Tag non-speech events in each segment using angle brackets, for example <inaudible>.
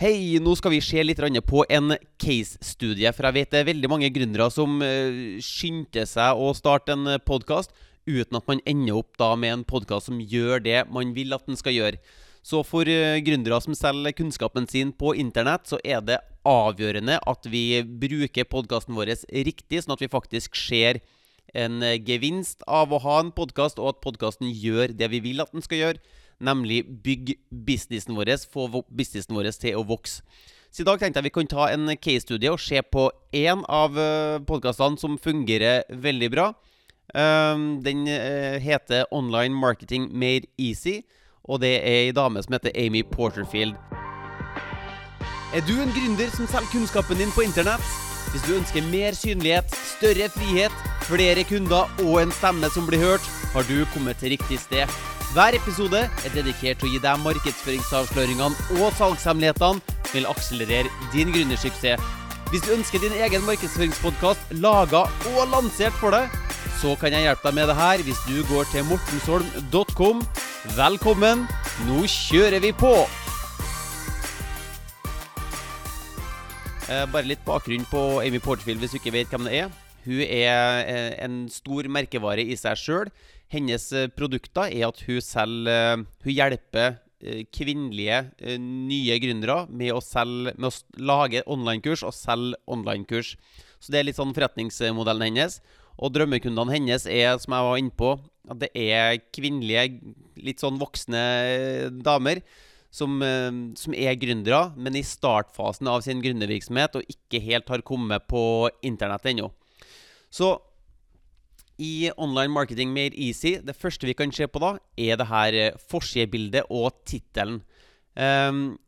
Hei, nå skal vi se litt på en case-studie. For jeg vet det er veldig mange gründere som uh, skyndte seg å starte en podkast uten at man ender opp da med en podkast som gjør det man vil at den skal gjøre. Så for uh, gründere som selger kunnskapen sin på internett, så er det avgjørende at vi bruker podkasten vår riktig, sånn at vi faktisk ser en gevinst av å ha en podkast, og at podkasten gjør det vi vil at den skal gjøre nemlig bygge businessen vår, få businessen vår til å vokse. Så i dag tenkte jeg vi kan ta en case-studie og se på én av eh, podkastene som fungerer veldig bra. Um, den uh, heter Online Marketing Made Easy, og det er ei dame som heter Amy Porterfield. Er du en gründer som selger kunnskapen din på internett? Hvis du ønsker mer synlighet, større frihet, flere kunder og en stemme som blir hørt, har du kommet til riktig sted. Hver episode er dedikert til å gi deg markedsføringsavsløringene og salgshemmelighetene som vil akselerere din gründersuksess. Hvis du ønsker din egen markedsføringspodkast laga og lansert for deg, så kan jeg hjelpe deg med det her hvis du går til mortensholm.com. Velkommen, nå kjører vi på! Eh, bare litt bakgrunn på Amy Porterfield hvis du ikke vet hvem det er. Hun er eh, en stor merkevare i seg sjøl. Hennes eh, produkter er at hun selger eh, Hun hjelper kvinnelige nye gründere med å, selge, med å lage online-kurs og selge online-kurs. Så det er litt sånn forretningsmodellen hennes. Og drømmekundene hennes er, som jeg var inne på, at det er kvinnelige, litt sånn voksne damer som, som er gründere, men i startfasen av sin gründervirksomhet og ikke helt har kommet på internett ennå. Så i Online Marketing Made Easy, det første vi kan se på da, er det her eh, forsidebildet og tittelen. Um,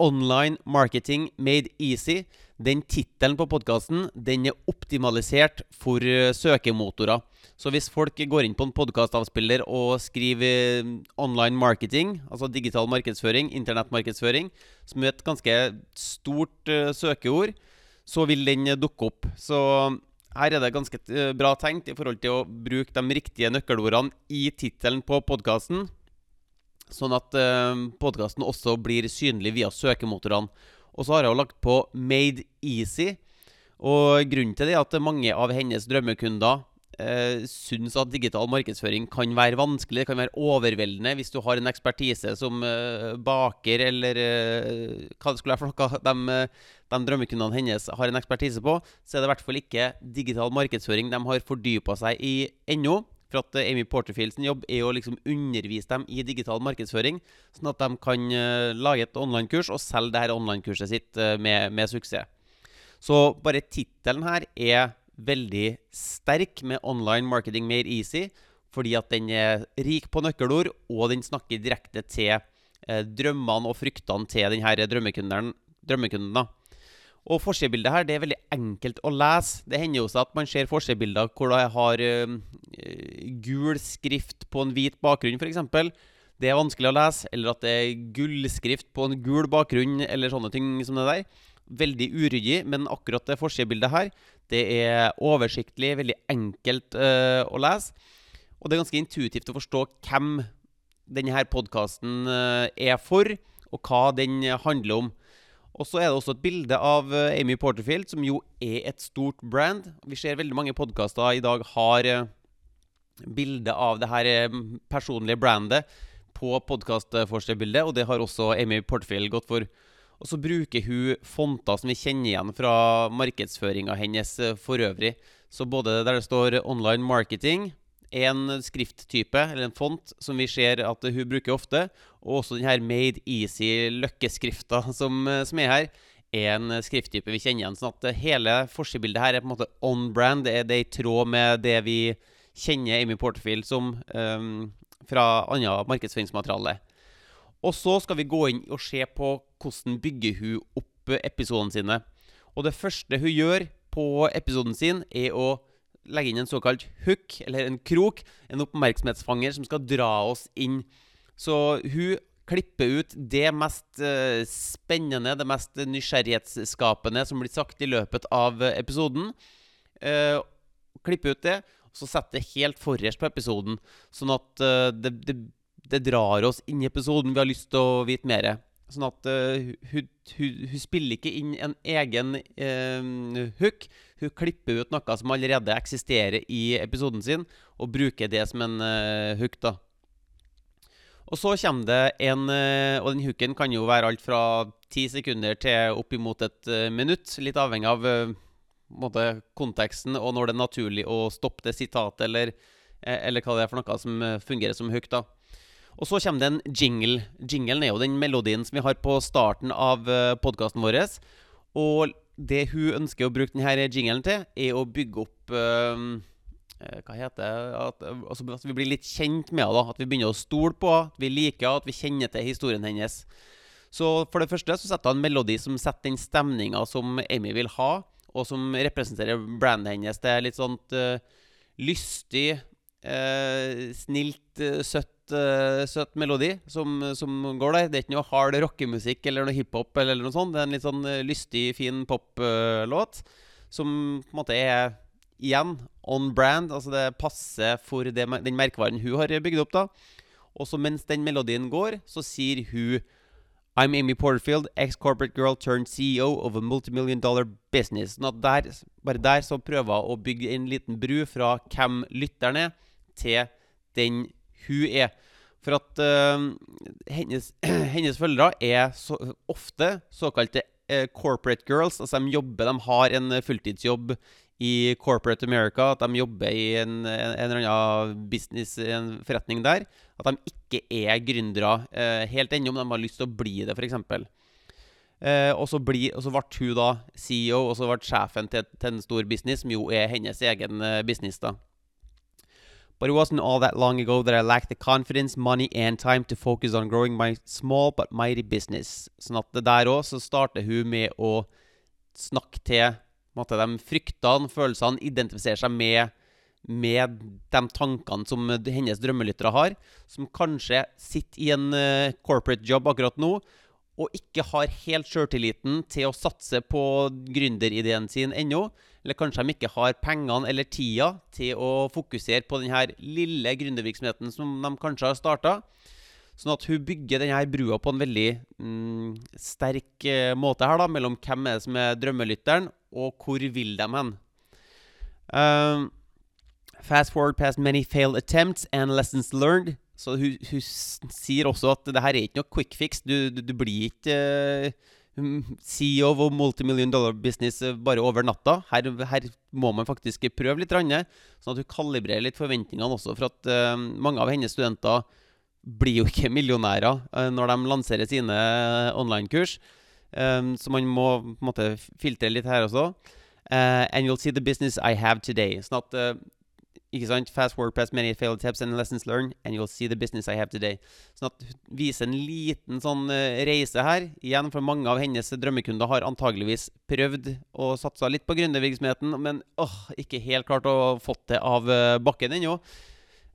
Online Marketing Made Easy. Den tittelen på podkasten er optimalisert for uh, søkemotorer. Så hvis folk går inn på en podkastavspiller og skriver uh, online marketing, altså digital markedsføring, internettmarkedsføring, som er et ganske stort søkeord, så vil den dukke opp. Så her er det ganske eh, bra tenkt i forhold til å bruke de riktige nøkkelordene i tittelen på podkasten, sånn at eh, podkasten også blir synlig via søkemotorene. Og så har jeg jo lagt på 'Made Easy'. Og grunnen til det er at mange av hennes drømmekunder eh, syns at digital markedsføring kan være vanskelig, det kan være overveldende hvis du har en ekspertise som eh, baker eller eh, hva det skulle være for noe de, eh, de drømmekundene hennes har en ekspertise på, så er det i hvert fall ikke digital markedsføring de har fordypa seg i ennå. For at eh, Amy Porterfield sin jobb er å liksom undervise dem i digital markedsføring, sånn at de kan uh, lage et online-kurs og selge det her online-kurset sitt uh, med, med, suksess. Så bare tittelen her er veldig sterk med online marketing mer easy, fordi at den er rik på nøkkelord, og den snakker direkte til eh, drømmene og fryktene til denne drømmekunden. drømmekunden og Forsidebildet her det er veldig enkelt å lese. Det hender jo seg at man ser forsidebilder hvor det har uh, gul skrift på en hvit bakgrunn, f.eks. Det er vanskelig å lese. Eller at det er gullskrift på en gul bakgrunn, eller sånne ting som det der veldig uryddig, men akkurat det forsidebildet her, det er oversiktlig, veldig enkelt uh, å lese. Og det er ganske intuitivt å forstå hvem denne podkasten uh, er for, og hva den handler om. Og så er det også et bilde av uh, Amy Porterfield, som jo er et stort brand. Vi ser veldig mange podkaster i dag har bilde av det her personlige brandet på podkastforsidebildet, og det har også Amy Porterfield gått for. Og så bruker hun fonter som vi kjenner igjen fra markedsføringa hennes eh, for øvrig. Så både der det står 'online marketing', en skrifttype, eller en font, som vi ser at hun bruker ofte, og også denne 'Made Easy'-løkkeskrifta <laughs> som, eh, som, er her, er en skrifttype vi kjenner igjen. Sånn at eh, hele forsidebildet her er på en måte on brand. Det er, det er i tråd med det vi kjenner Amy Porterfield som um, fra annet markedsføringsmateriale. Og så skal vi gå inn og se på hvordan bygger hun opp episodene sine. Og det første hun gjør på episoden sin, er å legge inn en såkalt hook, eller en krok, en oppmerksomhetsfanger som skal dra oss inn. Så hun klipper ut det mest uh, spennende, det mest nysgjerrighetsskapende som blir sagt i løpet av episoden. Uh, klipper ut det, og så setter det helt forrest på episoden, sånn at uh, det, det det drar oss inn i episoden. Vi har lyst til å vite mer. Sånn at uh, hun, hun, hun, spiller ikke inn en egen uh, hook. Hun klipper ut noe som allerede eksisterer i episoden sin, og bruker det som en uh, hook. da. Og så kommer det en Og den hooken kan jo være alt fra ti sekunder til oppimot et minutt. Litt avhengig av måte, konteksten og når det er naturlig å stoppe det sitatet, eller, eller hva det er for noe som fungerer som hook. da. Og så kommer det en jingle. Jinglen er jo den melodien som vi har på starten av eh, podkasten vår. Og det hun ønsker å bruke denne jinglen til, er å bygge opp uh, Hva heter det at, altså, at, vi blir litt kjent med henne. At vi begynner å stole på henne, at vi liker henne, at vi kjenner til historien hennes. Så for det første så setter hun en melodi som setter den stemninga som Amy vil ha, og som representerer brandet hennes. Det er litt sånt uh, lystig, uh, snilt, søtt uh, søt melodi som, som, går der. Det er ikke noe hard rockemusikk eller noe hiphop eller noe sånt. Det er en litt sånn uh, lystig, fin poplåt som på en måte er igjen on brand. Altså det passer for det, den merkevaren hun har bygd opp. da Og så mens den melodien går, så sier hun I'm Amy Porterfield, ex-corporate girl turned CEO of a multimillion dollar business. Sånn der, bare der så prøver hun å bygge en liten bru fra hvem lytteren er, til den hun er. For at uh, hennes, <clears throat> hennes, følgere er så, ofte såkalte uh, corporate girls. Altså de jobber, de har en fulltidsjobb i corporate America. At de jobber i en, en, en eller annen business, en forretning der. At de ikke er gründere uh, helt ennå, men de har lyst til å bli det, f.eks. Uh, og, så ble hun da CEO, og så ble sjefen til, til en stor business, som jo er hennes egen business. da But it wasn't all that long ago that I lacked the confidence, money and time to focus on growing my small but mighty business. Sånn at det der òg så starter hun med å snakke til måte, de fryktene, følelsene, identifisere seg med, med de tankene som hennes drømmelyttere har, som kanskje sitter i en uh, corporate job akkurat nå og ikke har helt sjøltilliten til å satse på gründerideen sin ennå, eller kanskje de ikke har pengene eller tida til å fokusere på denne lille gründervirksomheten som de kanskje har starta. Sånn at hun bygger denne brua på en veldig mm, sterk uh, måte her, da, mellom hvem er det som er drømmelytteren, og hvor vil de hen. Um, fast forward past many failed attempts and lessons learned. Så hun, hun, sier også at det her er ikke noe quick fix. Du, du, du blir ikke uh, CEO og multimillion dollar business eh, bare over natta. Her, her, må man faktisk prøve litt, sånn at hun kalibrerer litt forventningene også. For at uh, mange av hennes studenter blir jo ikke <laughs> millionærer uh, når de lanserer sine online-kurs. Um, så man må på en måte filtre litt her også. and you'll see the business I have today. Sånn at ikke sant? Fast WordPress, many failed tips and lessons learned, and you'll see the business I have today. Sånn at Vise en liten sånn uh, reise her. Igjen, for mange av hennes drømmekunder har antageligvis prøvd og satsa litt på gründervirksomheten, men åh, ikke helt klart å fått det av uh, bakken ennå.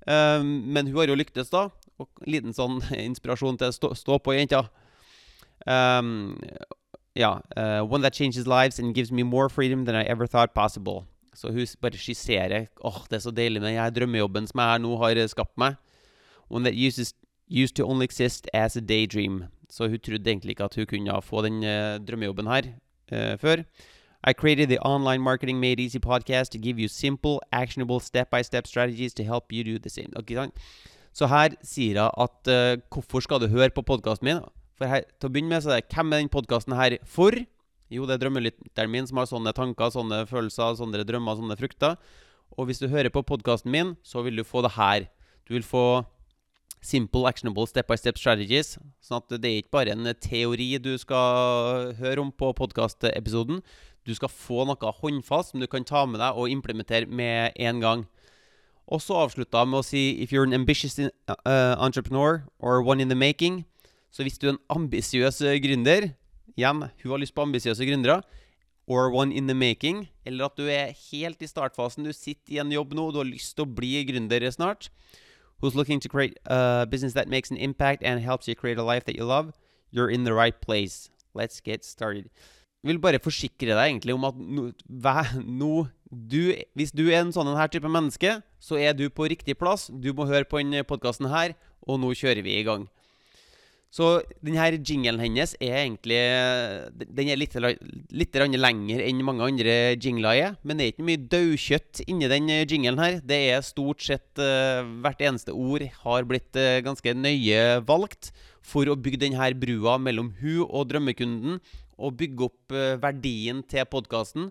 Um, men hun har jo lyktes, da. Og liten sånn <laughs> inspirasjon til å stå, stå på, jenta. Um, ja. Uh, one that changes lives and gives me more freedom than I ever thought possible. Så hun bare skisserer åh, oh, det er så deilig med den drømmejobben som jeg her nå har skapt meg. When that uses, used to only exist as a daydream. Så hun trodde egentlig ikke at hun kunne få den uh, drømmejobben her uh, før. I created the online marketing made easy podcast to give you simple, actionable step-by-step strategies to help you do the same. Okay, så her sier hun at uh, hvorfor skal du høre på podkasten min? For her, til å begynne med så er det hvem er den podkasten her for? Jo, det er drømmelytteren min som har sånne tanker, sånne følelser, sånne drømmer, sånne frukter. Og hvis du hører på podkasten min, så vil du få det her. Du vil få simple, actionable step-by-step strategies. Sånn at det er ikke bare en teori du skal høre om på podkastepisoden. Du skal få noe håndfast som du kan ta med deg og implementere med en gang. Og så avslutta med å si If you're an ambitious uh, entrepreneur or one in the making Så hvis du er en ambisiøs gründer Igjen, hun har lyst på ambisiøse gründere. Or one in the making. Eller at du er helt i startfasen. Du sitter i en jobb nå, du har lyst til å bli gründer snart. Who's looking to create a business that makes an impact and helps you create a life that you love. You're in the right place. Let's get started. Jeg vil bare forsikre deg egentlig om at no, no, du, hvis du er en sånn her type menneske, så er du på riktig plass. Du må høre på denne podkasten her, og nå kjører vi i gang. Så denne jinglen hennes er egentlig Den er litt, litt lenger enn mange andre jingler er. Men det er ikke mye daukjøtt inni den jinglen her. Det er stort sett uh, Hvert eneste ord har blitt uh, ganske nøye valgt for å bygge denne brua mellom hun og drømmekunden. Og bygge opp verdien til podkasten.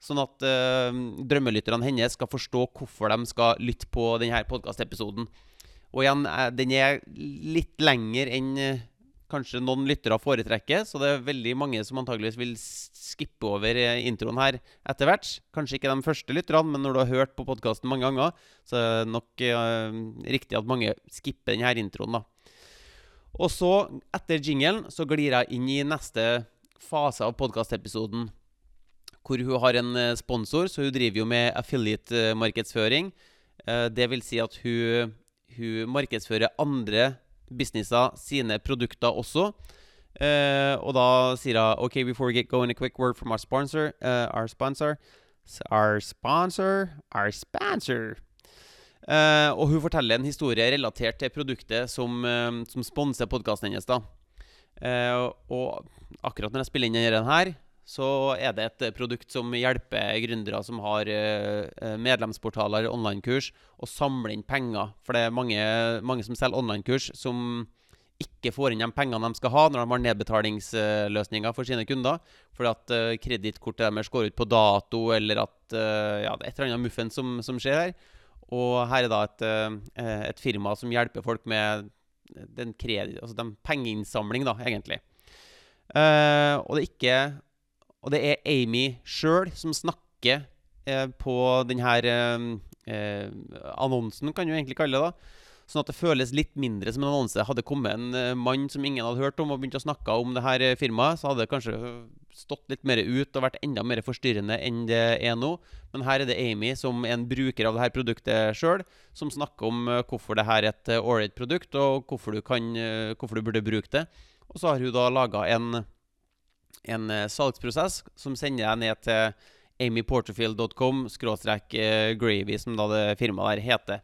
Sånn at drømmelytterne hennes skal forstå hvorfor de skal lytte på denne podkastepisoden. Og igjen, eh, den er litt lengre enn eh, kanskje noen lyttere foretrekker, så det er veldig mange som antageligvis vil skippe over eh, introen her etter hvert. Kanskje ikke de første lytterne, men når du har hørt på podkasten mange ganger, så er det nok uh, riktig at mange skipper denne introen, da. Og så, etter jinglen, så glir jeg inn i neste fase av podkastepisoden. Hvor hun har en sponsor, så hun driver jo med affiliate-markedsføring. Det vil si at hun hun markedsfører andre businesser sine produkter også. Uh, og da sier hun OK, before we get going, a quick word from our sponsor. Uh, our sponsor Our sponsor Our sponsor. Uh, og hun forteller en historie relatert til produktet som, som sponser podkasten hennes. da. og akkurat når jeg spiller inn denne her, så er det et produkt som hjelper gründere som har uh, medlemsportaler, online-kurs, å samle inn penger. For det er mange, mange som selger online-kurs, som ikke får inn de pengene de skal ha når de har nedbetalingsløsninger for sine kunder. Fordi at uh, kredittkortet deres går ut på dato, eller at uh, ja, det er et eller annet muffen som, som, skjer her. Og her er da et, et firma som hjelper folk med den kredit, altså den pengeinnsamling, da, egentlig. Uh, og det er ikke og det er Amy sjøl som snakker eh, på denne eh, eh, annonsen, kan du egentlig kalle det. da. Sånn at det føles litt mindre som en annonse. Hadde kommet en uh, mann som ingen hadde hørt om, og begynt å snakke om det her firmaet, så hadde det kanskje stått litt mer ut og vært enda mer forstyrrende enn det er nå. Men her er det Amy, som er en bruker av det her produktet sjøl, som snakker om hvorfor det her er et ålreit produkt, og hvorfor du, kan, hvorfor du burde bruke det. Og så har hun da laga en en uh, salgsprosess som sender deg ned til amyporterfield.com skråstrek uh, gravy, som da det firmaet der heter.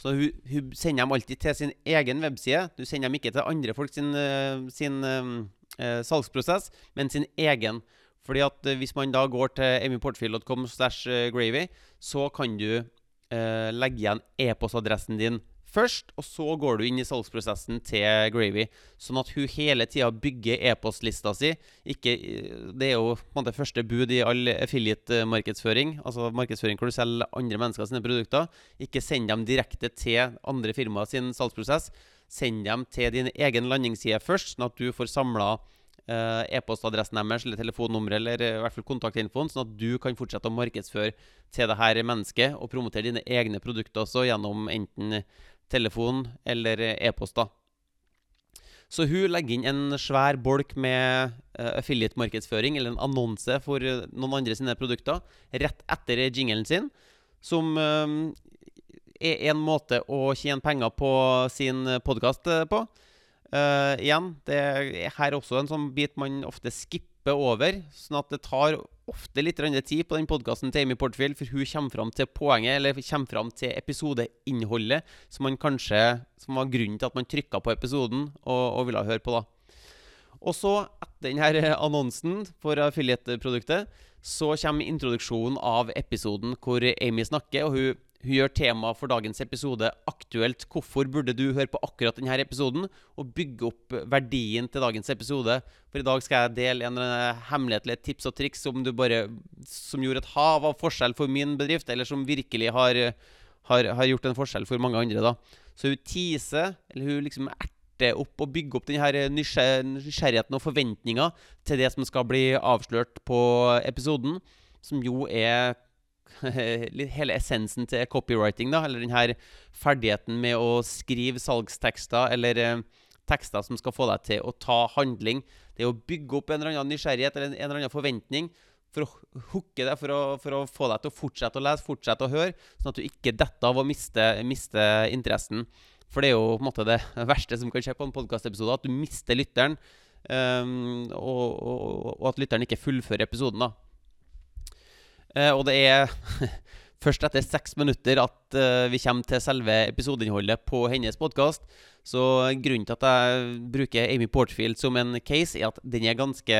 Så hun, hun, sender dem alltid til sin egen webside. Du sender dem ikke til andre folk sin, uh, salgsprosess, men sin egen. Fordi at hvis man da går til amyporterfield.com slash gravy, så kan du legge igjen e-postadressen din først, og så går du inn i salgsprosessen til Gravy. Sånn at hun hele tida bygger e-postlista si. Ikke, det er jo på en måte første bud i all affiliate-markedsføring. Altså markedsføring hvor du selger andre mennesker sine produkter. Ikke send dem direkte til andre firmaer sin salgsprosess. Send dem til din egen landingsside først, sånn at du får samla eh, e-postadressen deres eller telefonnummeret eller i hvert fall kontaktinfoen, sånn at du kan fortsette å markedsføre til det her mennesket og promotere dine egne produkter også gjennom enten telefon eller e-poster. Så hun legger inn en svær bolk med uh, affiliate-markedsføring, eller en annonse for uh, noen andre sine produkter, rett etter jingelen sin, som uh, er en måte å tjene penger på sin podkast på. igjen, det er her også en sånn bit man ofte skipper over, sånn at det tar ofte litt tid på den podkasten til Amy Portfield, for hun kommer fram til poenget, eller kommer fram til episodeinnholdet, som kanskje Som var grunnen til at man trykka på episoden og, og ville høre på, da. Og så, etter denne annonsen for affiliate-produktet, så kommer introduksjonen av episoden hvor Amy snakker, og hun hun gjør temaet for dagens episode aktuelt. Hvorfor burde du høre på akkurat denne episoden? Og bygge opp verdien til dagens episode. For i dag skal jeg dele en hemmelighet eller et tips og triks som, bare, som gjorde et hav av forskjell for min bedrift, eller som virkelig har, har, har gjort en forskjell for mange andre. da. Så hun teaser, eller hun liksom erter opp og bygger opp denne nysgjerrigheten og forventninga til det som skal bli avslørt på episoden, som jo er <laughs> hele essensen til copywriting, da, eller denne ferdigheten med å skrive salgstekster eller eh, tekster som skal få deg til å ta handling. Det er å bygge opp en eller annen nysgjerrighet eller en, eller annen forventning for å hooke deg, for å, for å, få deg til å fortsette å lese, fortsette å høre, sånn at du ikke detter av og mister, mister interessen. For det er jo på en måte det <laughs> verste som kan skje på en podkastepisode, at du mister lytteren, um, og, og, og, at lytteren ikke fullfører episoden. da. Eh, og det er <laughs> først etter seks minutter at uh, vi kommer til selve episodeinnholdet på hennes podkast. Så grunnen til at jeg bruker Amy Portfield som en case, er at den er ganske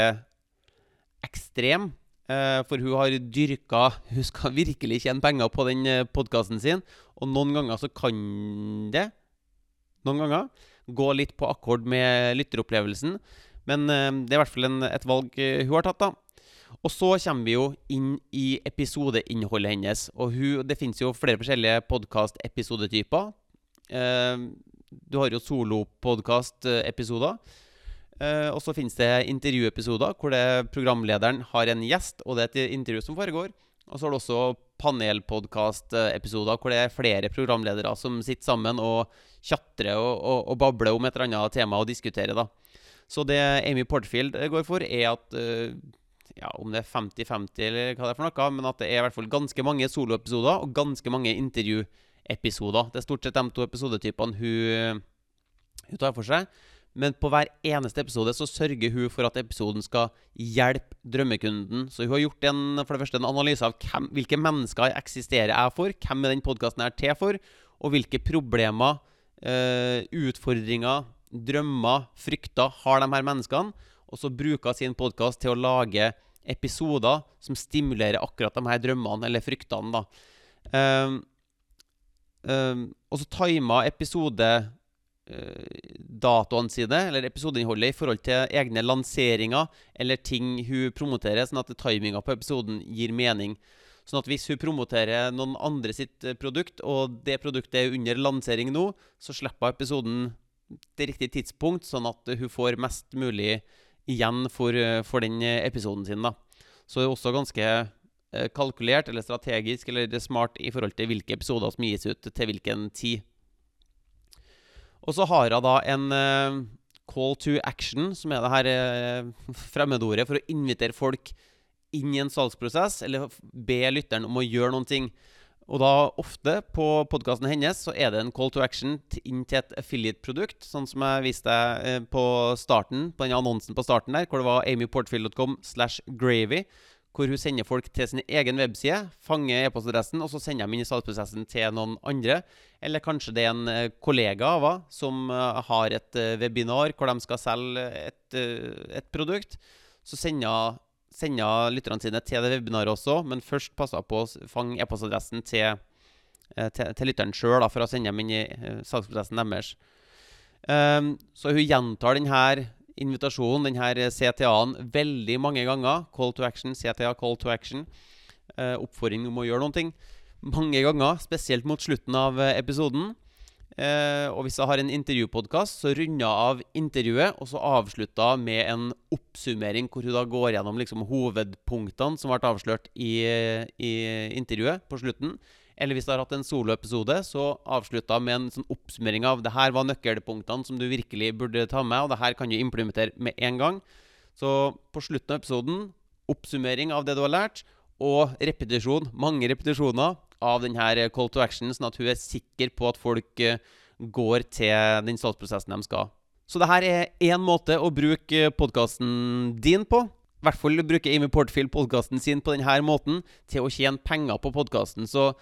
ekstrem. Uh, for hun har dyrka Hun skal virkelig tjene penger på den podkasten sin. Og noen ganger så kan det Noen ganger gå litt på akkord med lytteropplevelsen. Men det er i hvert fall en, et valg hun har tatt, da. Og så kommer vi jo inn i episodeinnholdet hennes. Og hun, det fins jo flere forskjellige podkast-episodetyper. Eh, du har jo solopodkast-episoder. Eh, og så finnes det intervjuepisoder hvor det programlederen har en gjest, og det er et intervju som foregår. Og så har du også panelpodkast-episoder hvor det er flere programledere som sitter sammen og tjatrer og, og, og, babler om et eller annet tema og diskuterer. da. Så det Amy Portfield går for, er at uh, ja, om det er 50-50 eller hva det er for noe, men at det er i hvert fall ganske mange soloepisoder og ganske mange intervjuepisoder. Det er stort sett de to episodetypene hun, hun tar for seg. Men på hver eneste episode så sørger hun for at episoden skal hjelpe drømmekunden. Så hun har gjort en, for det første en analyse av hvem, hvilke mennesker jeg eksisterer jeg for, hvem er den podkasten er til for, og hvilke problemer, eh, utfordringer, drømmer, frykter har de her menneskene. Og så bruker sin podkast til å lage episoder som stimulerer akkurat de her drømmene eller fryktene. da. Um, um, og så tima episodedatoene uh, sine, eller episodeinnholdet, i forhold til egne lanseringer eller ting hun promoterer, sånn at timinga på episoden gir mening. Sånn at hvis hun promoterer noen andre sitt eh, produkt, og det produktet er under lansering nå, så slipper episoden til riktig tidspunkt, sånn at hun får mest mulig igjen for, eh, for den eh, episoden sin. da. Så det er også ganske eh, kalkulert eller strategisk eller smart i forhold til hvilke episoder som gis ut til hvilken tid. Og så har hun da en call to action, som er det her fremmedordet for å invitere folk inn i en salgsprosess, eller be lytteren om å gjøre noen ting. Og da ofte på podkasten hennes så er det en call to action inn til et affiliate-produkt, sånn som jeg viste deg eh, på starten, på den annonsen på starten der, hvor det var amyportfield.com slash gravy, hvor hun sender folk til sin egen webside, fanger e-postadressen, og så sender de inn i salgsprosessen til noen andre. Eller kanskje det er en eh, kollega av henne som eh, har et webinar hvor de skal selge et, et produkt. Så sender sender lytterne sine til det webinaret også, men først passe på å fange e-postadressen til, eh, til, til, lytteren sjøl for å sende dem inn i uh, salgsprosessen deres. Um, så hun gjentar denne invitasjonen, denne CTA-en, veldig mange ganger. Call to action, CTA, call to action. Uh, oppfordring om å gjøre noen ting. Mange ganger, spesielt mot slutten av episoden. Eh, og hvis jeg har en intervjupodkast, så runder jeg av intervjuet, og så avslutter jeg med en oppsummering hvor hun da går gjennom liksom hovedpunktene som ble avslørt i, i, intervjuet på slutten. Eller hvis jeg har hatt en soloepisode, så avslutter jeg med en sånn oppsummering av det her var nøkkelpunktene som du virkelig burde ta med, og det her kan du implementere med en gang. Så på slutten av episoden, oppsummering av det du har lært, og repetisjon, mange repetisjoner av denne call to action, sånn at hun er sikker på at folk eh, går til den salgsprosessen de skal. Så det her er én måte å bruke podkasten din på. I hvert fall bruker Amy Portfield podkasten sin på denne måten til å tjene penger på podkasten. Så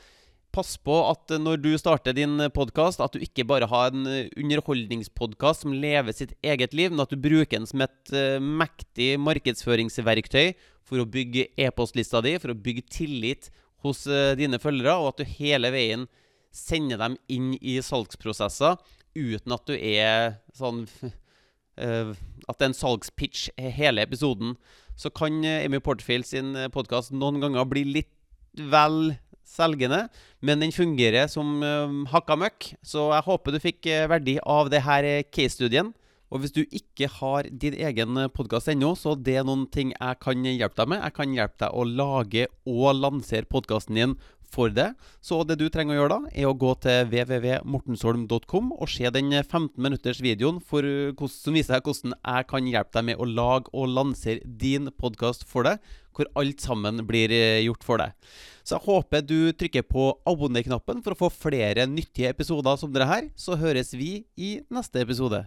pass på at når du starter din podkast, at du ikke bare har en underholdningspodkast som lever sitt eget liv, men at du bruker den som et mektig markedsføringsverktøy for å bygge e-postlista di, for å bygge tillit hos uh, dine følgere, og at du hele veien sender dem inn i salgsprosesser uten at du er sånn uh, <laughs> At det er en salgspitch hele episoden. Så kan uh, Amy Porterfield sin podkast noen ganger bli litt vel selgende, men den fungerer som hakka møkk. Så jeg håper du fikk verdi av det her case-studien. Og hvis du ikke har din egen podkast ennå, så det er noen ting jeg kan hjelpe deg med. Jeg kan hjelpe deg å lage og lansere podkasten din for det. Så det du trenger å gjøre da, er å gå til www.mortensholm.com og se den 15 minutters videoen for, som viser deg hvordan jeg kan hjelpe deg med å lage og lansere din podkast for deg, hvor alt sammen blir eh, gjort for deg. Så jeg håper du trykker på abonner-knappen for å få flere nyttige episoder som dette her. Så høres vi i neste episode.